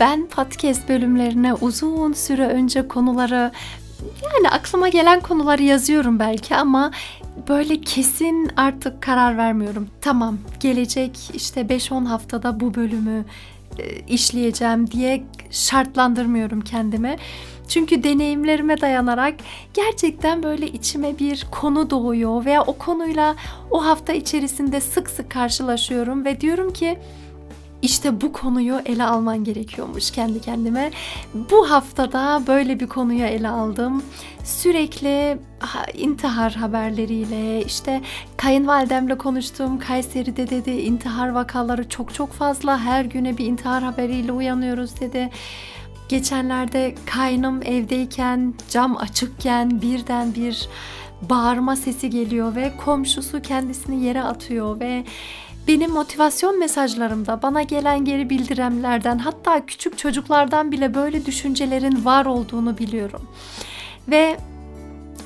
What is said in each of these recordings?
Ben podcast bölümlerine uzun süre önce konuları yani aklıma gelen konuları yazıyorum belki ama böyle kesin artık karar vermiyorum. Tamam gelecek işte 5-10 haftada bu bölümü e, işleyeceğim diye şartlandırmıyorum kendime. Çünkü deneyimlerime dayanarak gerçekten böyle içime bir konu doğuyor veya o konuyla o hafta içerisinde sık sık karşılaşıyorum ve diyorum ki işte bu konuyu ele alman gerekiyormuş kendi kendime. Bu haftada böyle bir konuyu ele aldım. Sürekli intihar haberleriyle işte kayınvalidemle konuştum. Kayseri'de dedi intihar vakaları çok çok fazla. Her güne bir intihar haberiyle uyanıyoruz dedi. Geçenlerde kaynım evdeyken cam açıkken birden bir bağırma sesi geliyor ve komşusu kendisini yere atıyor ve benim motivasyon mesajlarımda bana gelen geri bildirimlerden hatta küçük çocuklardan bile böyle düşüncelerin var olduğunu biliyorum. Ve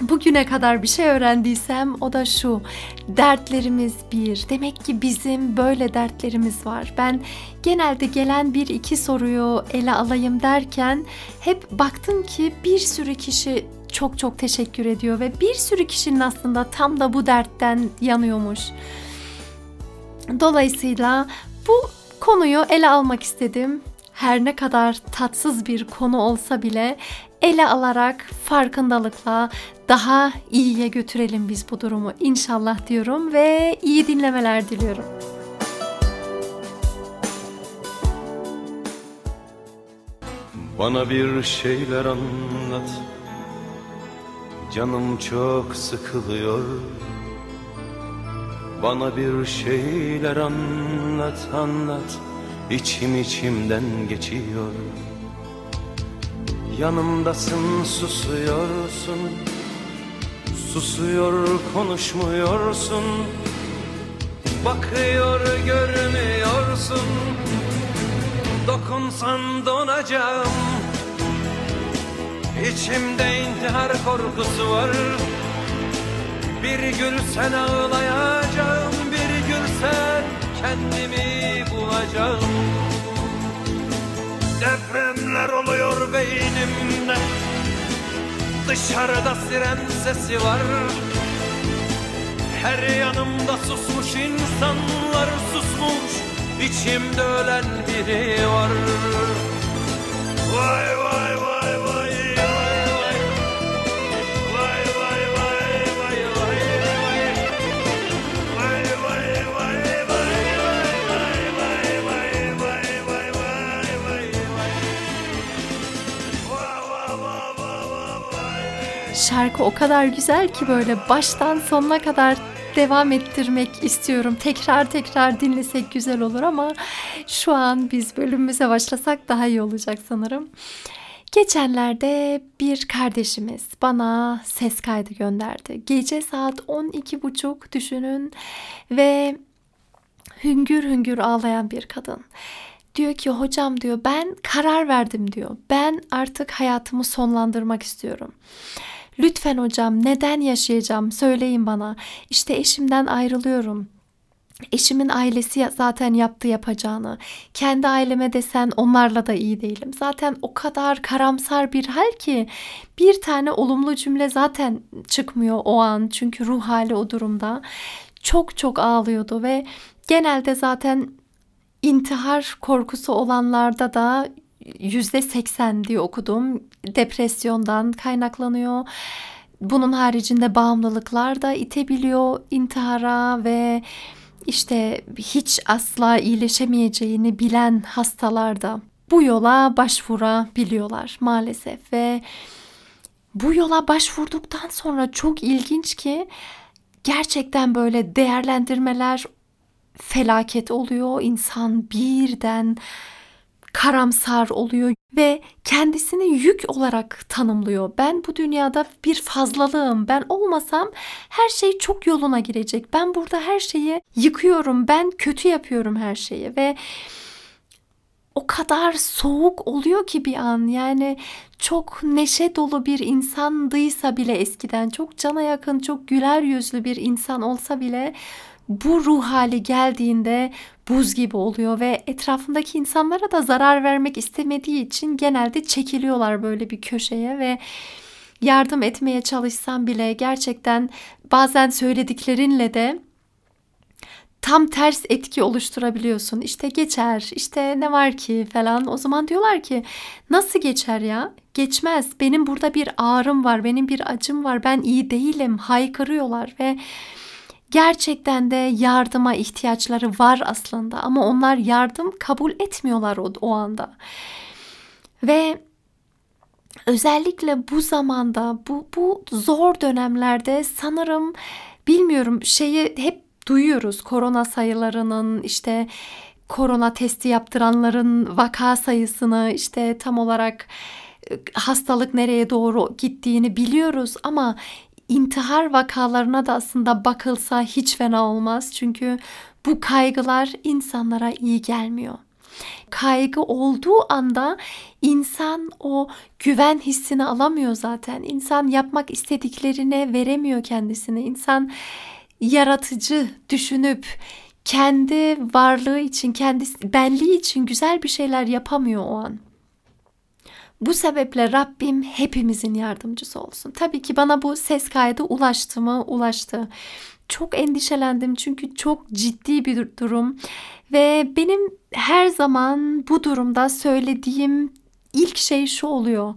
bugüne kadar bir şey öğrendiysem o da şu. Dertlerimiz bir. Demek ki bizim böyle dertlerimiz var. Ben genelde gelen bir iki soruyu ele alayım derken hep baktım ki bir sürü kişi çok çok teşekkür ediyor ve bir sürü kişinin aslında tam da bu dertten yanıyormuş. Dolayısıyla bu konuyu ele almak istedim. Her ne kadar tatsız bir konu olsa bile ele alarak farkındalıkla daha iyiye götürelim biz bu durumu inşallah diyorum ve iyi dinlemeler diliyorum. Bana bir şeyler anlat Canım çok sıkılıyor bana bir şeyler anlat anlat. İçim içimden geçiyor. Yanımdasın susuyorsun. Susuyor konuşmuyorsun. Bakıyor görmüyorsun. Dokunsan donacağım. İçimde intihar korkusu var bir gül sen ağlayacağım Bir gül sen kendimi bulacağım Depremler oluyor beynimde Dışarıda siren sesi var. Her yanımda susmuş insanlar susmuş İçimde ölen biri var. Vay vay vay şarkı o kadar güzel ki böyle baştan sonuna kadar devam ettirmek istiyorum. Tekrar tekrar dinlesek güzel olur ama şu an biz bölümümüze başlasak daha iyi olacak sanırım. Geçenlerde bir kardeşimiz bana ses kaydı gönderdi. Gece saat 12.30 düşünün ve hüngür hüngür ağlayan bir kadın. Diyor ki hocam diyor ben karar verdim diyor. Ben artık hayatımı sonlandırmak istiyorum. Lütfen hocam neden yaşayacağım söyleyin bana. İşte eşimden ayrılıyorum. Eşimin ailesi zaten yaptı yapacağını. Kendi aileme desen onlarla da iyi değilim. Zaten o kadar karamsar bir hal ki bir tane olumlu cümle zaten çıkmıyor o an. Çünkü ruh hali o durumda. Çok çok ağlıyordu ve genelde zaten intihar korkusu olanlarda da yüzde seksen diye okudum depresyondan kaynaklanıyor. Bunun haricinde bağımlılıklar da itebiliyor intihara ve işte hiç asla iyileşemeyeceğini bilen hastalar da bu yola başvurabiliyorlar maalesef ve bu yola başvurduktan sonra çok ilginç ki gerçekten böyle değerlendirmeler felaket oluyor. İnsan birden karamsar oluyor ve kendisini yük olarak tanımlıyor. Ben bu dünyada bir fazlalığım. Ben olmasam her şey çok yoluna girecek. Ben burada her şeyi yıkıyorum. Ben kötü yapıyorum her şeyi ve o kadar soğuk oluyor ki bir an. Yani çok neşe dolu bir insandıysa bile eskiden çok cana yakın, çok güler yüzlü bir insan olsa bile bu ruh hali geldiğinde buz gibi oluyor ve etrafındaki insanlara da zarar vermek istemediği için genelde çekiliyorlar böyle bir köşeye ve yardım etmeye çalışsam bile gerçekten bazen söylediklerinle de tam ters etki oluşturabiliyorsun. İşte geçer, işte ne var ki falan. O zaman diyorlar ki nasıl geçer ya? Geçmez. Benim burada bir ağrım var, benim bir acım var. Ben iyi değilim. Haykırıyorlar ve gerçekten de yardıma ihtiyaçları var aslında ama onlar yardım kabul etmiyorlar o, o anda. Ve özellikle bu zamanda bu bu zor dönemlerde sanırım bilmiyorum şeyi hep duyuyoruz korona sayılarının işte korona testi yaptıranların vaka sayısını işte tam olarak hastalık nereye doğru gittiğini biliyoruz ama intihar vakalarına da aslında bakılsa hiç fena olmaz. Çünkü bu kaygılar insanlara iyi gelmiyor. Kaygı olduğu anda insan o güven hissini alamıyor zaten. İnsan yapmak istediklerine veremiyor kendisini. İnsan yaratıcı düşünüp kendi varlığı için, kendi benliği için güzel bir şeyler yapamıyor o an. Bu sebeple Rabbim hepimizin yardımcısı olsun. Tabii ki bana bu ses kaydı ulaştı mı? Ulaştı. Çok endişelendim çünkü çok ciddi bir durum ve benim her zaman bu durumda söylediğim ilk şey şu oluyor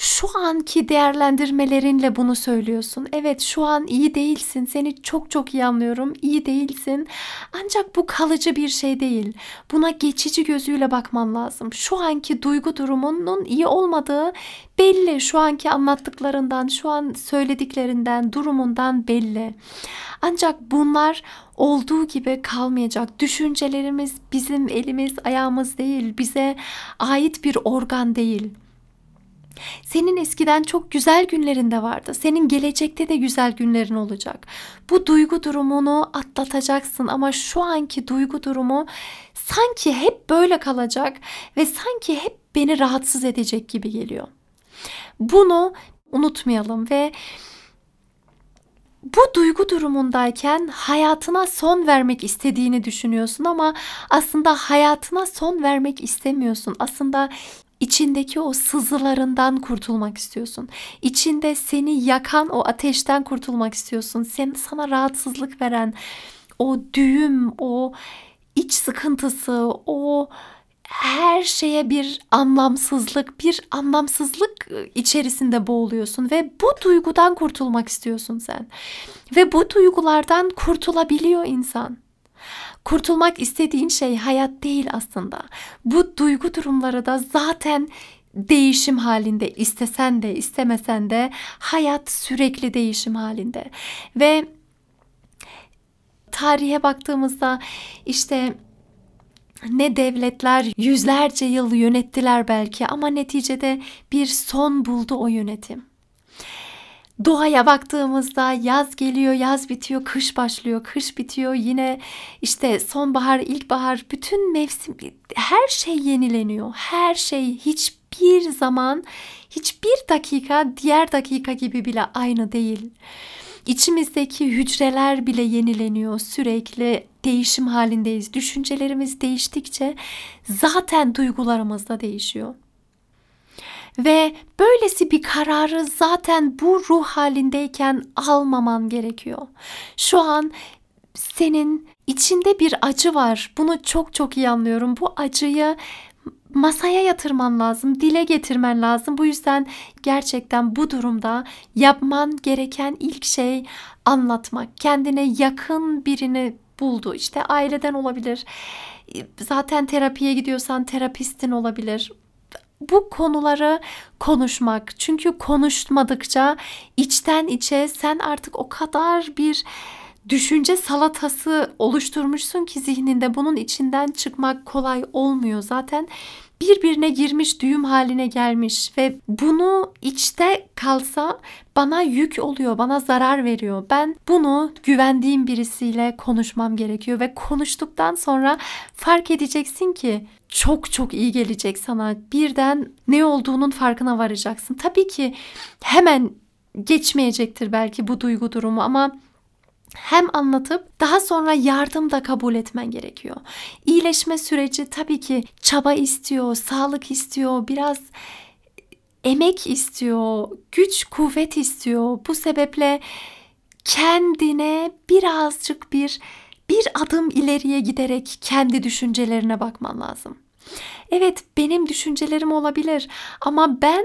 şu anki değerlendirmelerinle bunu söylüyorsun. Evet şu an iyi değilsin. Seni çok çok iyi anlıyorum. İyi değilsin. Ancak bu kalıcı bir şey değil. Buna geçici gözüyle bakman lazım. Şu anki duygu durumunun iyi olmadığı belli. Şu anki anlattıklarından, şu an söylediklerinden, durumundan belli. Ancak bunlar olduğu gibi kalmayacak. Düşüncelerimiz bizim elimiz, ayağımız değil. Bize ait bir organ değil. Senin eskiden çok güzel günlerin de vardı. Senin gelecekte de güzel günlerin olacak. Bu duygu durumunu atlatacaksın ama şu anki duygu durumu sanki hep böyle kalacak ve sanki hep beni rahatsız edecek gibi geliyor. Bunu unutmayalım ve bu duygu durumundayken hayatına son vermek istediğini düşünüyorsun ama aslında hayatına son vermek istemiyorsun. Aslında İçindeki o sızılarından kurtulmak istiyorsun. İçinde seni yakan o ateşten kurtulmak istiyorsun. Sen, sana rahatsızlık veren o düğüm, o iç sıkıntısı, o her şeye bir anlamsızlık, bir anlamsızlık içerisinde boğuluyorsun ve bu duygudan kurtulmak istiyorsun sen. Ve bu duygulardan kurtulabiliyor insan. Kurtulmak istediğin şey hayat değil aslında. Bu duygu durumları da zaten değişim halinde. İstesen de istemesen de hayat sürekli değişim halinde. Ve tarihe baktığımızda işte ne devletler yüzlerce yıl yönettiler belki ama neticede bir son buldu o yönetim doğaya baktığımızda yaz geliyor, yaz bitiyor, kış başlıyor, kış bitiyor. Yine işte sonbahar, ilkbahar, bütün mevsim her şey yenileniyor. Her şey hiçbir zaman, hiçbir dakika diğer dakika gibi bile aynı değil. İçimizdeki hücreler bile yenileniyor. Sürekli değişim halindeyiz. Düşüncelerimiz değiştikçe zaten duygularımız da değişiyor. Ve böylesi bir kararı zaten bu ruh halindeyken almaman gerekiyor. Şu an senin içinde bir acı var. Bunu çok çok iyi anlıyorum. Bu acıyı masaya yatırman lazım, dile getirmen lazım. Bu yüzden gerçekten bu durumda yapman gereken ilk şey anlatmak. Kendine yakın birini buldu. İşte aileden olabilir. Zaten terapiye gidiyorsan terapistin olabilir bu konuları konuşmak. Çünkü konuşmadıkça içten içe sen artık o kadar bir düşünce salatası oluşturmuşsun ki zihninde bunun içinden çıkmak kolay olmuyor. Zaten birbirine girmiş düğüm haline gelmiş ve bunu içte kalsa bana yük oluyor, bana zarar veriyor. Ben bunu güvendiğim birisiyle konuşmam gerekiyor ve konuştuktan sonra fark edeceksin ki çok çok iyi gelecek sana. Birden ne olduğunun farkına varacaksın. Tabii ki hemen geçmeyecektir belki bu duygu durumu ama hem anlatıp daha sonra yardım da kabul etmen gerekiyor. İyileşme süreci tabii ki çaba istiyor, sağlık istiyor, biraz emek istiyor, güç, kuvvet istiyor. Bu sebeple kendine birazcık bir bir adım ileriye giderek kendi düşüncelerine bakman lazım. Evet benim düşüncelerim olabilir ama ben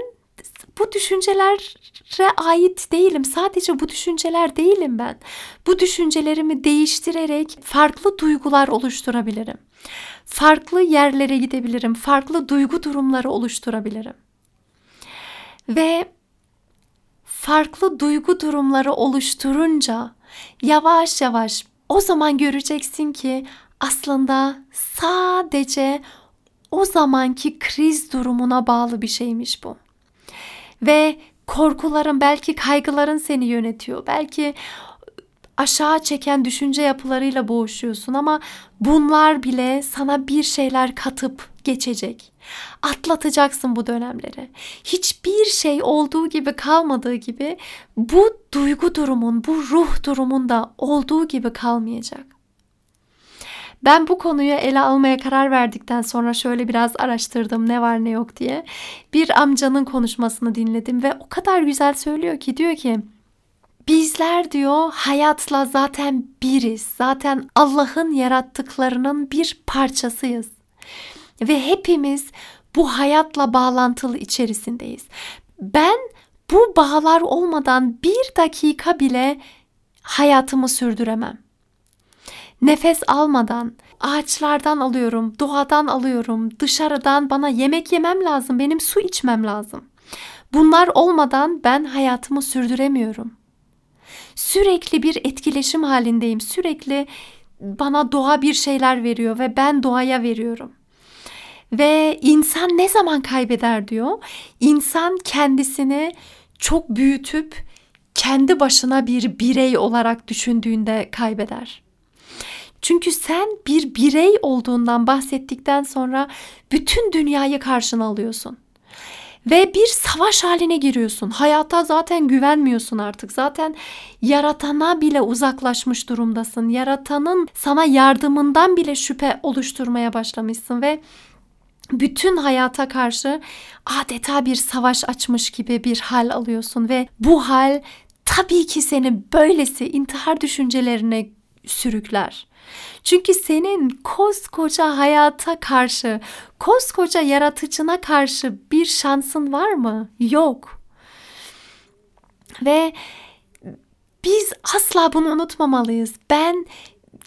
bu düşüncelere ait değilim. Sadece bu düşünceler değilim ben. Bu düşüncelerimi değiştirerek farklı duygular oluşturabilirim. Farklı yerlere gidebilirim. Farklı duygu durumları oluşturabilirim. Ve farklı duygu durumları oluşturunca yavaş yavaş o zaman göreceksin ki aslında sadece o zamanki kriz durumuna bağlı bir şeymiş bu. Ve korkuların belki kaygıların seni yönetiyor. Belki aşağı çeken düşünce yapılarıyla boğuşuyorsun ama bunlar bile sana bir şeyler katıp geçecek. Atlatacaksın bu dönemleri. Hiçbir şey olduğu gibi kalmadığı gibi bu duygu durumun, bu ruh durumun da olduğu gibi kalmayacak. Ben bu konuyu ele almaya karar verdikten sonra şöyle biraz araştırdım ne var ne yok diye. Bir amcanın konuşmasını dinledim ve o kadar güzel söylüyor ki diyor ki Bizler diyor hayatla zaten biriz. Zaten Allah'ın yarattıklarının bir parçasıyız. Ve hepimiz bu hayatla bağlantılı içerisindeyiz. Ben bu bağlar olmadan bir dakika bile hayatımı sürdüremem. Nefes almadan, ağaçlardan alıyorum, doğadan alıyorum, dışarıdan bana yemek yemem lazım, benim su içmem lazım. Bunlar olmadan ben hayatımı sürdüremiyorum. Sürekli bir etkileşim halindeyim. Sürekli bana doğa bir şeyler veriyor ve ben doğaya veriyorum. Ve insan ne zaman kaybeder diyor? İnsan kendisini çok büyütüp kendi başına bir birey olarak düşündüğünde kaybeder. Çünkü sen bir birey olduğundan bahsettikten sonra bütün dünyayı karşına alıyorsun. Ve bir savaş haline giriyorsun. Hayata zaten güvenmiyorsun artık. Zaten yaratana bile uzaklaşmış durumdasın. Yaratanın sana yardımından bile şüphe oluşturmaya başlamışsın ve bütün hayata karşı adeta bir savaş açmış gibi bir hal alıyorsun ve bu hal tabii ki seni böylesi intihar düşüncelerine sürükler. Çünkü senin koskoca hayata karşı, koskoca yaratıcına karşı bir şansın var mı? Yok. Ve biz asla bunu unutmamalıyız. Ben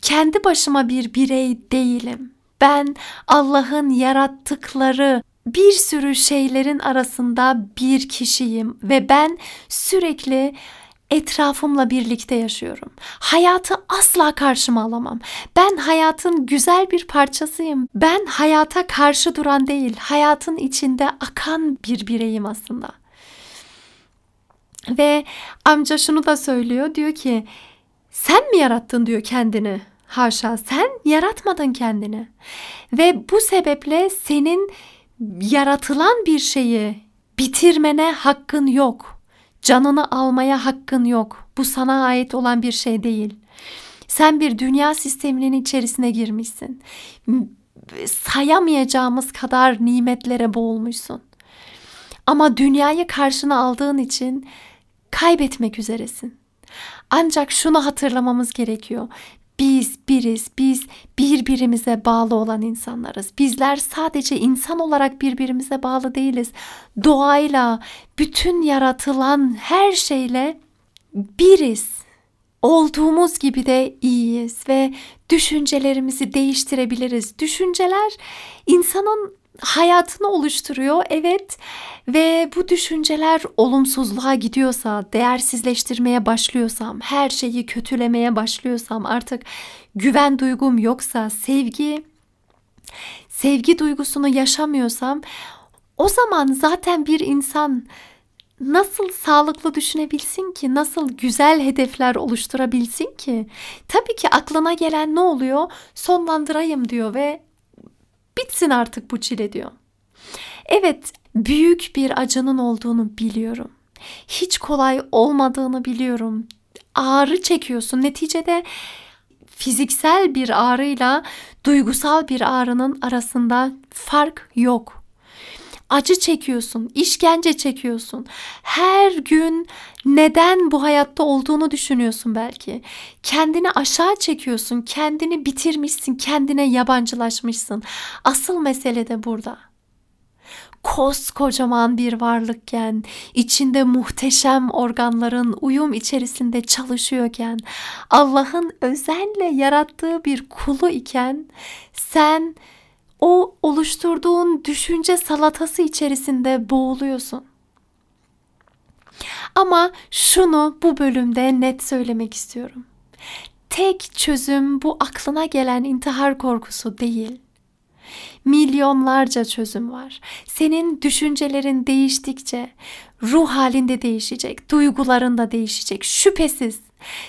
kendi başıma bir birey değilim. Ben Allah'ın yarattıkları bir sürü şeylerin arasında bir kişiyim ve ben sürekli etrafımla birlikte yaşıyorum. Hayatı asla karşıma alamam. Ben hayatın güzel bir parçasıyım. Ben hayata karşı duran değil, hayatın içinde akan bir bireyim aslında. Ve amca şunu da söylüyor. Diyor ki sen mi yarattın diyor kendini. Haşa sen yaratmadın kendini. Ve bu sebeple senin yaratılan bir şeyi bitirmene hakkın yok. Canını almaya hakkın yok. Bu sana ait olan bir şey değil. Sen bir dünya sisteminin içerisine girmişsin. Sayamayacağımız kadar nimetlere boğulmuşsun. Ama dünyayı karşına aldığın için kaybetmek üzeresin. Ancak şunu hatırlamamız gerekiyor. Biz biriz, biz birbirimize bağlı olan insanlarız. Bizler sadece insan olarak birbirimize bağlı değiliz. Doğayla, bütün yaratılan her şeyle biriz. Olduğumuz gibi de iyiyiz ve düşüncelerimizi değiştirebiliriz. Düşünceler insanın hayatını oluşturuyor evet ve bu düşünceler olumsuzluğa gidiyorsa, değersizleştirmeye başlıyorsam, her şeyi kötülemeye başlıyorsam, artık güven duygum yoksa, sevgi sevgi duygusunu yaşamıyorsam o zaman zaten bir insan nasıl sağlıklı düşünebilsin ki? Nasıl güzel hedefler oluşturabilsin ki? Tabii ki aklına gelen ne oluyor? Sonlandırayım diyor ve bitsin artık bu çile diyor. Evet, büyük bir acının olduğunu biliyorum. Hiç kolay olmadığını biliyorum. Ağrı çekiyorsun. Neticede fiziksel bir ağrıyla duygusal bir ağrının arasında fark yok. Acı çekiyorsun, işkence çekiyorsun. Her gün neden bu hayatta olduğunu düşünüyorsun belki. Kendini aşağı çekiyorsun, kendini bitirmişsin, kendine yabancılaşmışsın. Asıl mesele de burada koskocaman bir varlıkken, içinde muhteşem organların uyum içerisinde çalışıyorken, Allah'ın özenle yarattığı bir kulu iken sen o oluşturduğun düşünce salatası içerisinde boğuluyorsun. Ama şunu bu bölümde net söylemek istiyorum. Tek çözüm bu aklına gelen intihar korkusu değil milyonlarca çözüm var. Senin düşüncelerin değiştikçe ruh halinde değişecek, duyguların da değişecek şüphesiz.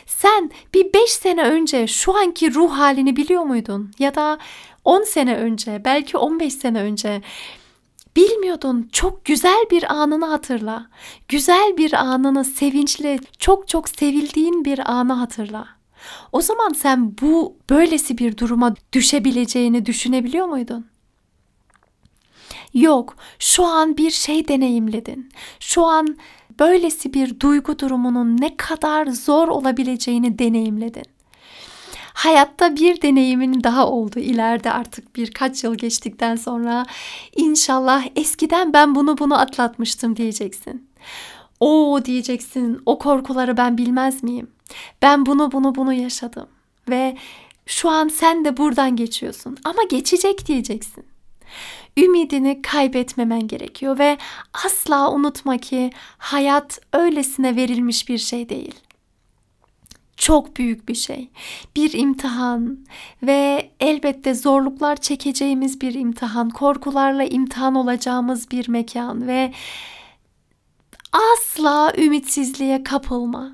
Sen bir 5 sene önce şu anki ruh halini biliyor muydun? Ya da 10 sene önce, belki 15 sene önce bilmiyordun. Çok güzel bir anını hatırla. Güzel bir anını, sevinçli, çok çok sevildiğin bir anı hatırla. O zaman sen bu böylesi bir duruma düşebileceğini düşünebiliyor muydun? Yok, şu an bir şey deneyimledin. Şu an böylesi bir duygu durumunun ne kadar zor olabileceğini deneyimledin. Hayatta bir deneyimin daha oldu ileride artık birkaç yıl geçtikten sonra inşallah eskiden ben bunu bunu atlatmıştım diyeceksin. O diyeceksin o korkuları ben bilmez miyim? Ben bunu bunu bunu yaşadım ve şu an sen de buradan geçiyorsun ama geçecek diyeceksin ümidini kaybetmemen gerekiyor ve asla unutma ki hayat öylesine verilmiş bir şey değil. Çok büyük bir şey. Bir imtihan ve elbette zorluklar çekeceğimiz bir imtihan, korkularla imtihan olacağımız bir mekan ve asla ümitsizliğe kapılma.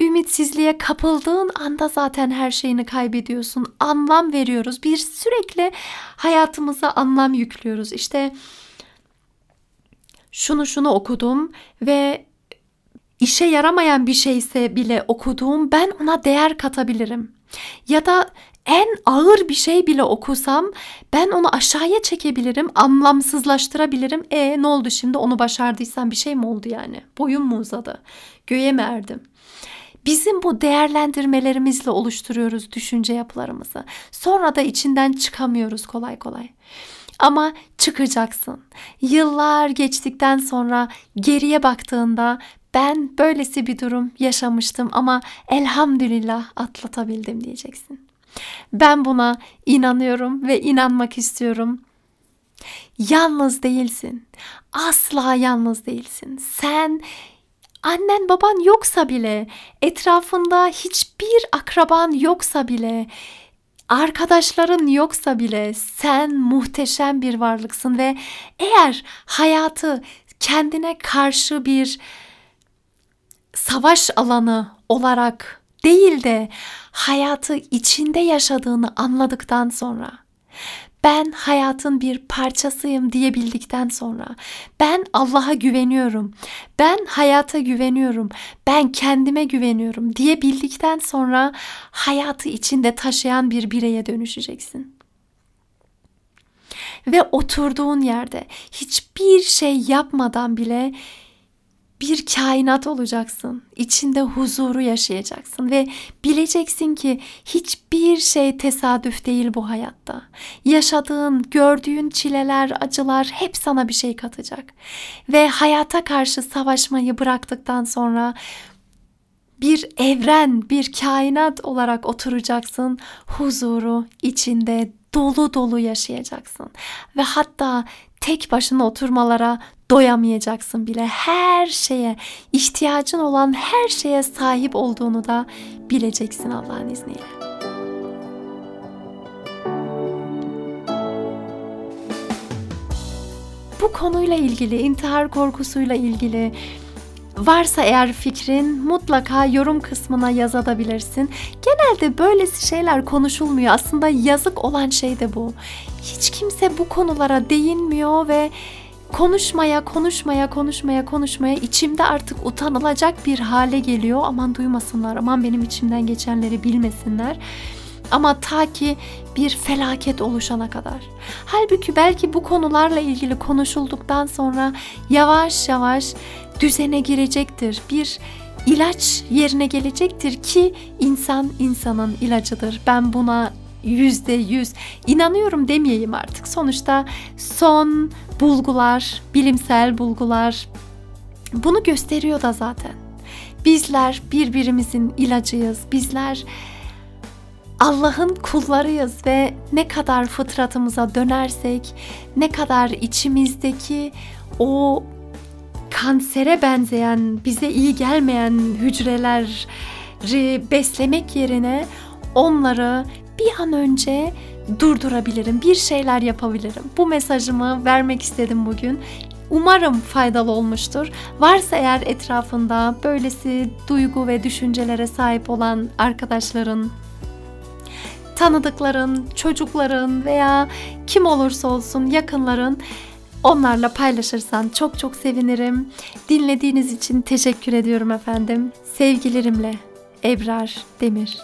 Ümitsizliğe kapıldığın anda zaten her şeyini kaybediyorsun. Anlam veriyoruz. Bir sürekli hayatımıza anlam yüklüyoruz. İşte şunu şunu okudum ve işe yaramayan bir şeyse bile okuduğum ben ona değer katabilirim. Ya da en ağır bir şey bile okusam ben onu aşağıya çekebilirim, anlamsızlaştırabilirim. E ne oldu şimdi onu başardıysam bir şey mi oldu yani? Boyum mu uzadı? Göğe mi erdim? Bizim bu değerlendirmelerimizle oluşturuyoruz düşünce yapılarımızı. Sonra da içinden çıkamıyoruz kolay kolay. Ama çıkacaksın. Yıllar geçtikten sonra geriye baktığında ben böylesi bir durum yaşamıştım ama elhamdülillah atlatabildim diyeceksin. Ben buna inanıyorum ve inanmak istiyorum. Yalnız değilsin. Asla yalnız değilsin. Sen annen baban yoksa bile, etrafında hiçbir akraban yoksa bile, arkadaşların yoksa bile sen muhteşem bir varlıksın ve eğer hayatı kendine karşı bir savaş alanı olarak değil de hayatı içinde yaşadığını anladıktan sonra ben hayatın bir parçasıyım diyebildikten sonra ben Allah'a güveniyorum. Ben hayata güveniyorum. Ben kendime güveniyorum diyebildikten sonra hayatı içinde taşıyan bir bireye dönüşeceksin. Ve oturduğun yerde hiçbir şey yapmadan bile bir kainat olacaksın. İçinde huzuru yaşayacaksın ve bileceksin ki hiçbir şey tesadüf değil bu hayatta. Yaşadığın, gördüğün çileler, acılar hep sana bir şey katacak. Ve hayata karşı savaşmayı bıraktıktan sonra bir evren, bir kainat olarak oturacaksın. Huzuru içinde dolu dolu yaşayacaksın. Ve hatta tek başına oturmalara doyamayacaksın bile. Her şeye, ihtiyacın olan her şeye sahip olduğunu da bileceksin Allah'ın izniyle. Bu konuyla ilgili, intihar korkusuyla ilgili varsa eğer fikrin mutlaka yorum kısmına yazabilirsin. Genelde böylesi şeyler konuşulmuyor. Aslında yazık olan şey de bu. Hiç kimse bu konulara değinmiyor ve konuşmaya, konuşmaya, konuşmaya, konuşmaya içimde artık utanılacak bir hale geliyor. Aman duymasınlar, aman benim içimden geçenleri bilmesinler. Ama ta ki bir felaket oluşana kadar. Halbuki belki bu konularla ilgili konuşulduktan sonra yavaş yavaş düzene girecektir. Bir ilaç yerine gelecektir ki insan insanın ilacıdır. Ben buna yüzde yüz inanıyorum demeyeyim artık. Sonuçta son bulgular, bilimsel bulgular bunu gösteriyor da zaten. Bizler birbirimizin ilacıyız. Bizler Allah'ın kullarıyız ve ne kadar fıtratımıza dönersek, ne kadar içimizdeki o kansere benzeyen, bize iyi gelmeyen hücreleri beslemek yerine onları bir an önce durdurabilirim, bir şeyler yapabilirim. Bu mesajımı vermek istedim bugün. Umarım faydalı olmuştur. Varsa eğer etrafında böylesi duygu ve düşüncelere sahip olan arkadaşların, tanıdıkların, çocukların veya kim olursa olsun yakınların onlarla paylaşırsan çok çok sevinirim. Dinlediğiniz için teşekkür ediyorum efendim. Sevgilerimle Ebrar Demir.